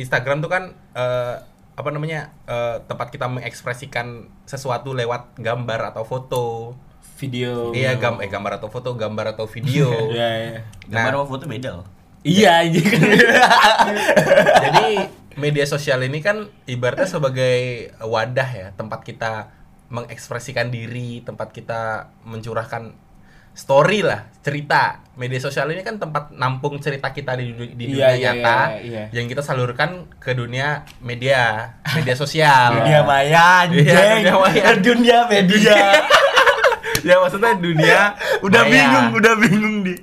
Instagram tuh kan eh, apa namanya eh, tempat kita mengekspresikan sesuatu lewat gambar atau foto. Video. Iya gam eh, gambar atau foto gambar atau video. *laughs* Iya iya. Gambar Nah. sama foto beda loh. Iya aja *laughs* jadi media sosial ini kan ibaratnya sebagai wadah ya tempat kita mengekspresikan diri tempat kita mencurahkan story lah cerita media sosial ini kan tempat nampung cerita kita di, di dunia Iya, iya, nyata iya, iya. yang kita salurkan ke dunia media media sosial dunia maya anjing Iya, dunia maya. *laughs* dunia media ya maksudnya dunia udah maya. bingung udah bingung di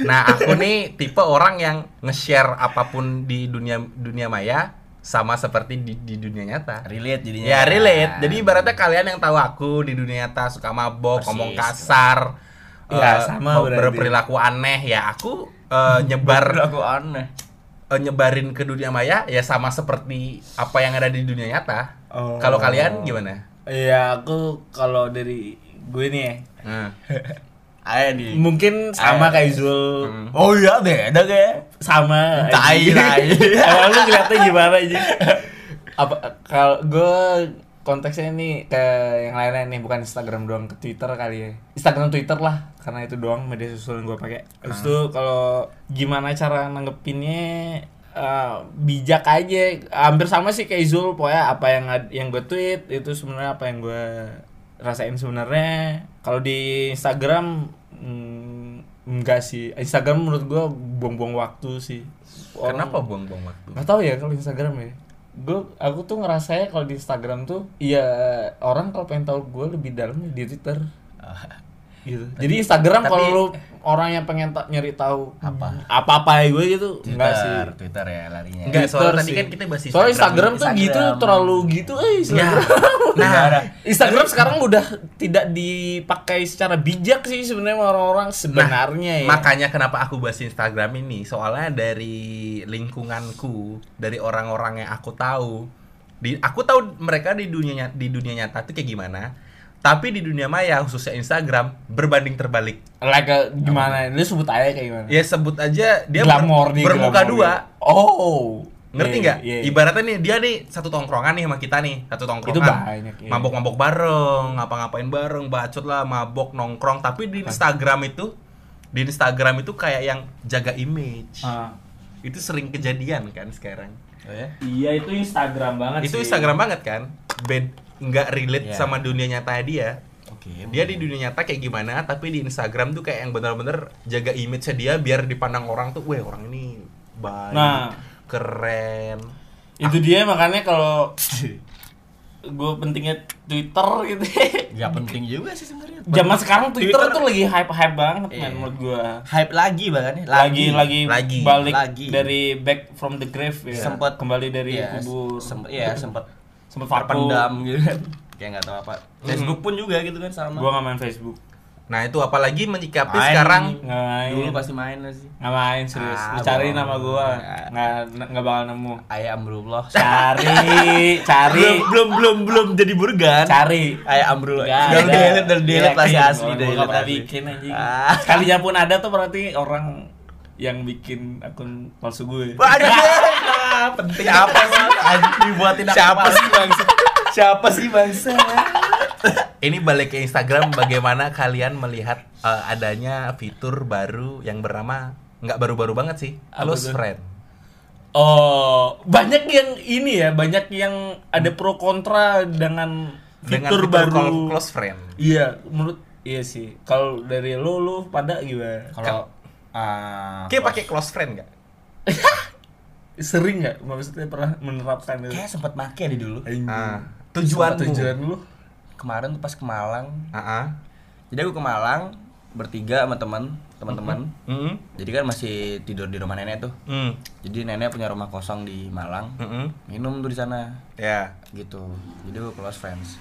Nah, aku nih tipe orang yang nge-share apa pun di dunia dunia maya sama seperti di, di dunia nyata. relate jadinya Ya relate. Jadi ibaratnya kalian yang tahu aku di dunia nyata suka mabok, Persis. ngomong kasar, Ya, sama mau berarti. berperilaku aneh ya aku eh, *laughs* nyebar aku aneh eh, nyebarin ke dunia maya ya sama seperti apa yang ada di dunia nyata. Oh. Kalau kalian gimana? iya aku kalau dari gue nih ya Nah, *laughs* ayo di mungkin sama Ayo. kayak Zul Hmm. oh iya beda kayak sama Tai, *laughs* tai. Emang lu ngeliatnya gimana aja apa kalau gue konteksnya ini ke yang lain-lain nih bukan Instagram doang ke Twitter kali ya. Instagram Twitter lah karena itu doang media sosial yang gue pakai. Terus tuh kalau gimana cara nanggepinnya eh, bijak aja. Hampir sama sih kayak Zul pokoknya apa yang yang gue tweet itu sebenarnya apa yang gue rasain sebenarnya. Kalau di Instagram mm, enggak sih. Instagram menurut gue buang-buang waktu sih. Orang- kenapa buang-buang waktu? Gak tau ya kalau Instagram ya gue aku tuh ngerasanya kalau di Instagram tuh iya orang kalau pengen tahu gue lebih dalam ya di Twitter. Gitu. jadi Instagram kalau lu orang yang pengen ta- nyari tahu Apa? apa apa gue gitu. Enggak sih. Twitter Twitter ya larinya. Enggak, soalnya Twitter tadi sih. kan kita bahas soalnya Instagram. Tuh Instagram. gitu terlalu gitu eh Instagram. *laughs* Nah, Instagram sekarang udah tidak dipakai secara bijak sih sebenarnya sama orang-orang sebenarnya ya. Makanya kenapa aku bahas Instagram ini? Soalnya dari lingkunganku Dari orang-orang yang aku tahu di Aku tahu mereka di dunia di dunia nyata tuh kayak gimana Tapi di dunia maya khususnya Instagram Berbanding terbalik like uh, gimana lu sebut aja kayak gimana Ya sebut aja dia ber- Glamour nih, bermuka glamour dua gitu. oh Ngerti Iya, nggak? iya, iya. Ibaratnya nih dia nih satu tongkrongan nih sama kita nih Satu tongkrongan Itu banyak, iya. Mabok-mabok bareng Ngapa-ngapain bareng Bacot lah Mabok nongkrong Tapi di Instagram itu Di Instagram itu kayak yang jaga image Ah. itu sering kejadian kan sekarang Oh ya? Iya itu Instagram banget itu sih. Instagram banget kan bed nggak relate Iya. sama dunia nyata dia Oke. dia di dunia nyata kayak gimana tapi di Instagram tuh kayak yang bener-bener jaga image dia biar dipandang orang tuh weh orang ini baik Nah. keren Itu dia makanya kalau gue pentingnya Twitter gitu. Gak penting juga sih sebenarnya. Zaman sekarang Twitter, Twitter- tuh lagi hype-hype banget Iya. men menurut gua. Hype lagi bahkan ya. Lagi lagi, Lagi. balik Lagi. dari back from the grave ya. Sempet- kembali dari Iya, kubur. Sempet, iya sempet sempet vakum. terpendam gitu kan kayak nggak tahu apa Facebook pun juga gitu kan sama Gua nggak main Facebook. Nah, itu apalagi menyikapi Main sekarang main. dulu pasti main lah sih Nggak main serius. Ah, Lu cari nama gua. Nggak nggak bakal nemu. ayah amrullah Cari, *laughs* cari, belum belum belum belum jadi burgan cari. ayah amrullah udah delete udah delete Yakin, pasti asli gua- udah nggak pernah asli. bikin anjing. Ah. Sekalinya pun ada tuh berarti orang yang bikin akun palsu gue. Waduh, *laughs* penting apa sih? Dibuatin siapa sih bangsa? Siapa sih bangsa? ini balik ke Instagram bagaimana kalian melihat eh, adanya fitur baru yang bernama nggak baru-baru banget sih, close friend. Oh, banyak yang ini ya, banyak yang ada pro kontra dengan Dengan fitur fitur baru. close friend. Iya, menurut iya sih. Kalau dari lu lu pada gimana? Kalau ah Kayak pakai close friend nggak? *laughs* Sering nggak? Maksudnya pernah menerapkan itu? kayak sempat make di dulu. Ah, Tujuan tujuan lu? Kemarin tuh pas ke Malang. Ah, ah. Jadi aku ke Malang bertiga sama teman teman-teman. Mm-mm. Jadi kan masih tidur di rumah nenek tuh. Mm. Jadi nenek punya rumah kosong di Malang. Mm-mm. Minum tuh di sana. Ya. gitu jadi gue close friends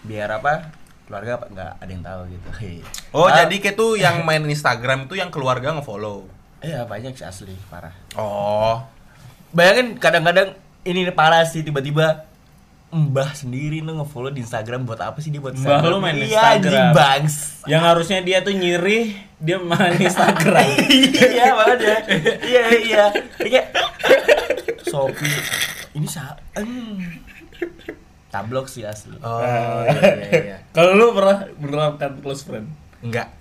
biar apa keluarga apa nggak ada yang tahu gitu. *laughs* Oh, Ah, jadi kayak tuh yang main Instagram itu yang keluarga nge-follow. iya banyak sih asli parah Oh. Bayangin kadang-kadang ini parah sih tiba-tiba mbah sendiri tuh ngefollow di Instagram buat apa sih dia buat Mbah Instagram? lu main iya, Instagram. bangs Yang harusnya dia tuh nyirih, dia main *laughs* Instagram. iya makanya iya iya kayak Shopee ini sa tablok sih asli Oh, iya, iya, iya. *laughs* Kalau lu pernah menerapkan close friend? Enggak.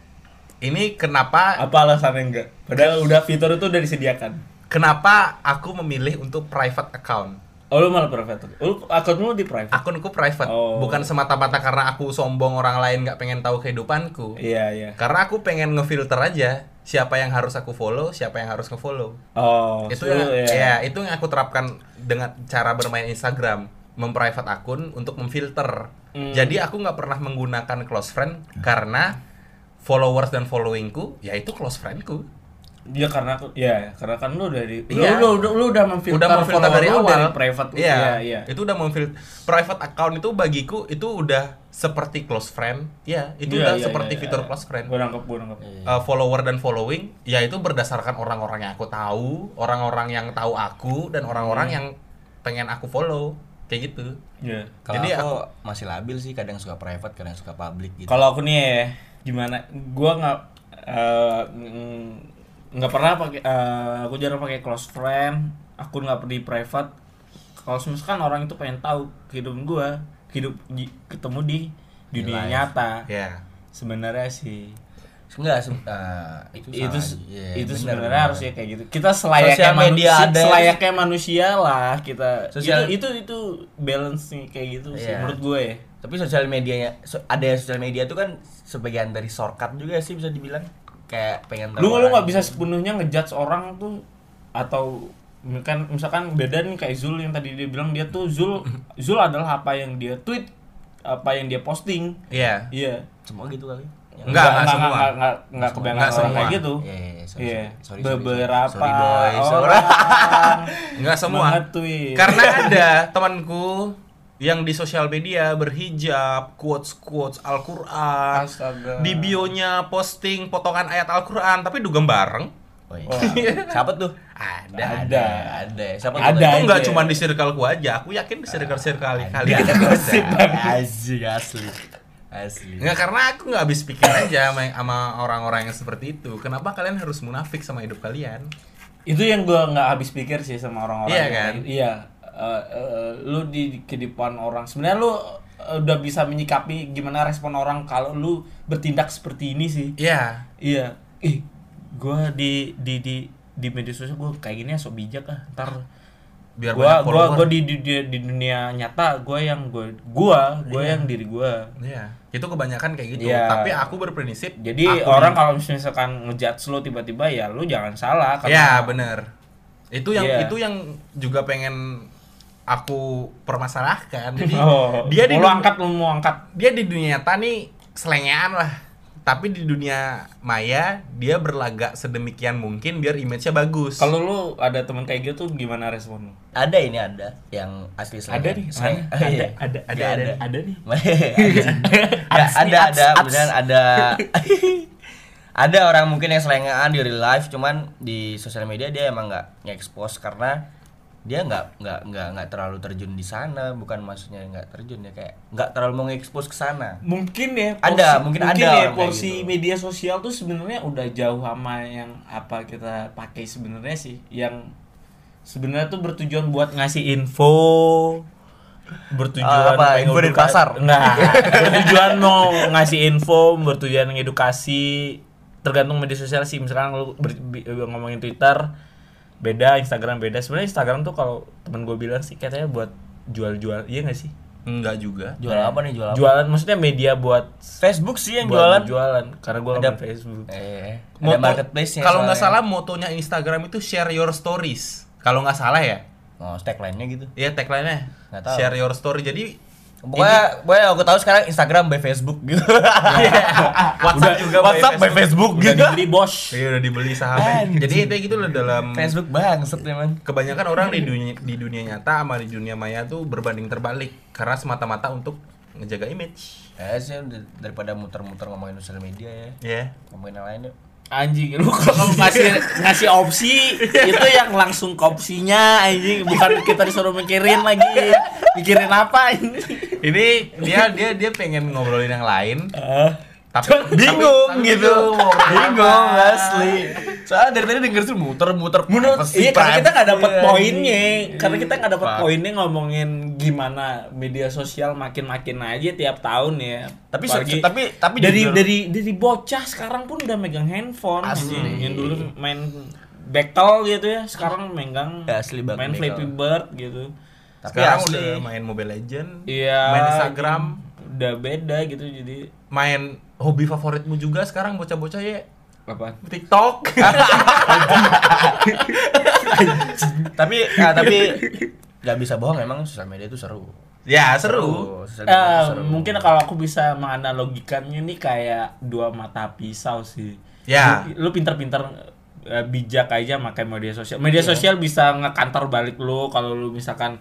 Ini kenapa Apa alasannya enggak? Padahal udah fitur itu udah disediakan. Kenapa aku memilih untuk private account? Oh lu malah private. Lu akun lu di private. Akunku private, Oh. bukan semata-mata karena aku sombong orang lain nggak pengen tahu kehidupanku. Iya, iya. Karena aku pengen ngefilter aja siapa yang harus aku follow, siapa yang harus nge-follow. Oh, itu yang ya. ya itu yang aku terapkan dengan cara bermain Instagram memprivate akun untuk memfilter Hmm. jadi aku nggak pernah menggunakan close friend karena followers dan followingku yaitu close friendku Iya karena aku ya karena kan lu udah di Iya. lu, lu, lu, lu udah memfilter udah memfilter follower dari awal dari private iya, iya iya itu udah memfilter private account itu bagiku itu udah seperti close friend ya itu Iya, udah iya, seperti iya, fitur iya. close friend Gua nangkep, gua nangkep. Uh, follower dan following ya itu berdasarkan orang-orang yang aku tahu orang-orang yang tahu aku dan orang-orang Hmm. yang pengen aku follow kayak gitu Iya. kalau Jadi aku masih labil sih kadang suka private kadang suka public gitu Kalau aku nih ya, gimana? Gua nggak eh, mm, nggak pernah pakai. eh, aku jarang pakai close friend. Aku nggak di private. Kalau misalkan orang itu pengen tahu kehidupan gua, hidup di- ketemu di dunia live. nyata. ya Sebenarnya sih enggak se- eh, itu itu sih. Iya, itu sebenarnya harusnya kayak gitu kita selayaknya media manusia ada. selayaknya manusia lah kita Sosial- itu, itu itu balance nih kayak gitu sih Iya. menurut gue ya tapi sosial medianya so- ada sosial media itu kan sebagian dari shortcut juga sih bisa dibilang kayak pengen tahu lu lu nggak bisa gitu. sepenuhnya ngejudge orang tuh atau kan misalkan beda nih kayak Zul yang tadi dia bilang dia tuh Zul *laughs* Zul adalah apa yang dia tweet apa yang dia posting Iya. iya semua gitu kali Enggak, enggak semua. enggak enggak enggak kebanyakan Enggak orang semua. kayak gitu Iya, iya, sorry, Iya. sorry, sorry, sorry, beberapa sorry, boy, sorry. orang *laughs* Enggak semua. Karena ada temanku yang di sosial media berhijab, quotes-quotes Al-Qur'an. Astaga. Di bionya posting potongan ayat Al-Qur'an tapi dugem bareng. Oh, iya. Wah. *laughs* siapa tuh Ada. Ada. ada siapa Ada. tuh Itu enggak aja. cuma di circleku aja, aku yakin di circle-circle kalian ada juga gosip ada. asli asli asli Enggak karena aku nggak habis pikir aja sama, sama orang-orang yang seperti itu. Kenapa kalian harus munafik sama hidup kalian? itu yang gua nggak habis pikir sih sama orang-orang Iya kan? kayak- iya Eh, eh, lu di kehidupan orang sebenarnya lu eh, udah bisa menyikapi gimana respon orang kalau lu bertindak seperti ini sih Iya. iya ih gua di di di di media sosial gua kayak gini ya sok bijak ah ntar Biar gua gua gua di, di di di dunia nyata gua yang gua gua gua Iya. yang diri gua Iya. Itu kebanyakan kayak gitu. Iya. Tapi aku berprinsip jadi aku orang kalau misalkan ngejudge lu tiba-tiba ya lu jangan salah Ya bener Itu yang Iya. itu yang juga pengen aku permasalahkan. Jadi *laughs* oh, dia di mau lu dun- angkat mau angkat dia di dunia nyata nih selengean lah. tapi di dunia maya dia berlagak sedemikian mungkin biar image-nya bagus. Kalau lu ada teman kayak gitu gimana respon lu? Ada ini ada yang asli slang. Ada nih, Slang. ada, Oh, iya. ada, ada, Ya, ada, ada nih. *laughs* Ada ada ats. beneran ada *laughs* ada orang mungkin yang selengean di real life cuman di sosial media dia emang nggak nge-expose karena dia nggak nggak nggak nggak terlalu terjun di sana bukan maksudnya nggak terjun ya kayak nggak terlalu mau nge-expose ke sana Mungkin ya Ada, mungkin ada ya porsi gitu. media sosial tuh sebenarnya udah jauh sama yang apa kita pakai sebenarnya sih yang sebenarnya tuh bertujuan buat ngasih info bertujuan Ah, apa, info dari eduka- pasar? Enggak, bertujuan mau ngasih info bertujuan ngedukasi tergantung media sosial sih misalkan lu ber- ngomongin Twitter beda Instagram beda sebenarnya Instagram tuh kalau temen gue bilang sih katanya buat jual-jual iya gak sih Enggak juga. jual apa nih jual apa jualan maksudnya media buat Facebook sih yang buat jualan jualan karena gue Ada- ada Facebook eh ada Moto- marketplace Kalau nggak salah motonya Instagram itu share your stories. Kalau nggak salah ya. oh tagline-nya gitu Iya tagline-nya. Share your story. Jadi pokoknya pokoknya aku tahu sekarang Instagram by Facebook gitu. *laughs* WhatsApp juga by WhatsApp by Facebook. Udah gitu. dibeli bos. Iya udah dibeli sahamnya. Jadi itu gitu loh dalam Facebook banget teman kebanyakan orang di dunia di dunia nyata sama di dunia maya tuh berbanding terbalik. Karena semata-mata untuk ngejaga image. ya sih daripada muter-muter ngomongin sosial media ya. Ya. ngomongin yang lain yuk anjing lu kalau ngasih ngasih opsi itu yang langsung ke opsinya anjing. Bukan kita disuruh mikirin lagi. Mikirin apa ini Ini dia dia dia pengen ngobrolin yang lain, tapi bingung tapi- gitu bingung asli soalnya dari tadi denger tuh muter-muter menurut iya karena kita nggak dapet poinnya karena kita nggak dapet Pak. poinnya ngomongin gimana media sosial makin makin aja tiap tahun ya Tapi Apalagi tapi- tapi dari dari dari bocah sekarang pun udah megang handphone Asli. anjing. yang dulu main Backtol gitu ya sekarang megang Ya, asli banget main. Flappy Bird gitu tapi Sekarang asli udah main Mobile Legend, Iya. main Instagram, Udah beda gitu jadi main hobi favoritmu juga sekarang bocah-bocah ya apa? TikTok. *laughs* tapi ah, tapi nggak bisa bohong emang sosial media itu seru ya seru. Sosial media Eh, itu seru. mungkin kalau aku bisa menganalogikannya ini kayak dua mata pisau sih. Ya. Lu, lu pinter-pinter eh, bijak aja pakai media sosial. Media Iya. sosial bisa ngekantor balik lu kalau lu misalkan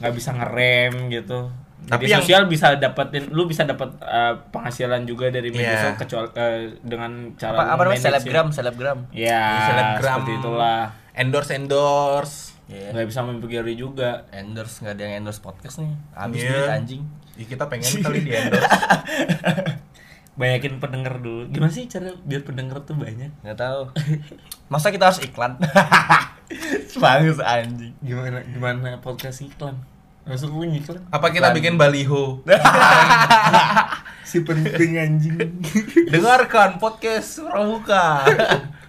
nggak bisa ngerem gitu. Tapi media yang- sosial bisa dapetin lu bisa dapat eh, penghasilan juga dari media Iya. sosial kecuali eh, dengan cara apa apa namanya manage selebgram ya. selebgram Ya, Selebgram. seperti itulah. Endorse endorse. Iya. Nggak bisa mempengaruhi juga. endorse nggak ada yang endorse podcast nih habis Iya. duit anjing Ya, kita pengen kali di endorse. *laughs* Banyakin pendengar dulu. Gimana sih cara biar pendengar tuh banyak? nggak tahu masa kita harus iklan *laughs* bagus anjing gimana gimana podcast iklan maksud lu ngiklan Apa kita bikin baliho? *laughs* si penting anjing Dengarkan podcast Pramuka.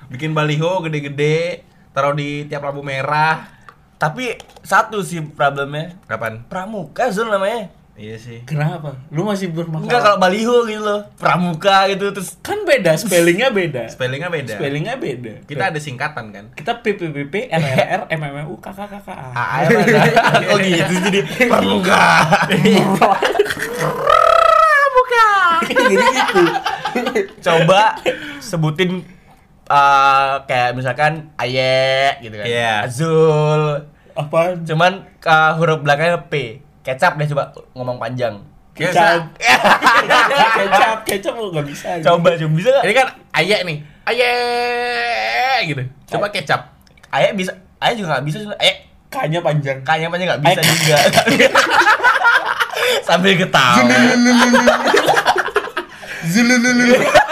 bikin baliho gede-gede, taruh di tiap lampu merah. tapi satu sih problemnya Kapan? pramuka zul namanya Iya sih. kenapa? Lu masih bermasalah. Enggak kalau baliho gitu loh. Pramuka gitu terus kan beda spellingnya beda. Spellingnya beda. spellingnya beda. Kita ada singkatan kan? kita PPPP RRR MMU KKKKA AR ada *laughs* oh gitu jadi pramuka. Jadi gitu. Coba sebutin eh, kayak misalkan aye gitu kan. Iya. azul. Apaan? Cuman eh, huruf belakangnya p kecap deh coba ngomong panjang. Kecap. Kecap. *laughs* Kecap lu nggak bisa coba coba. Bisa nggak? Ini kan ayek nih. Ayek gitu. Coba kecap. aye bisa aye juga nggak bisa sih. Aye kanya panjang. Kayaknya panjang nggak bisa juga. *laughs* Sambil ketawa. Zululululu.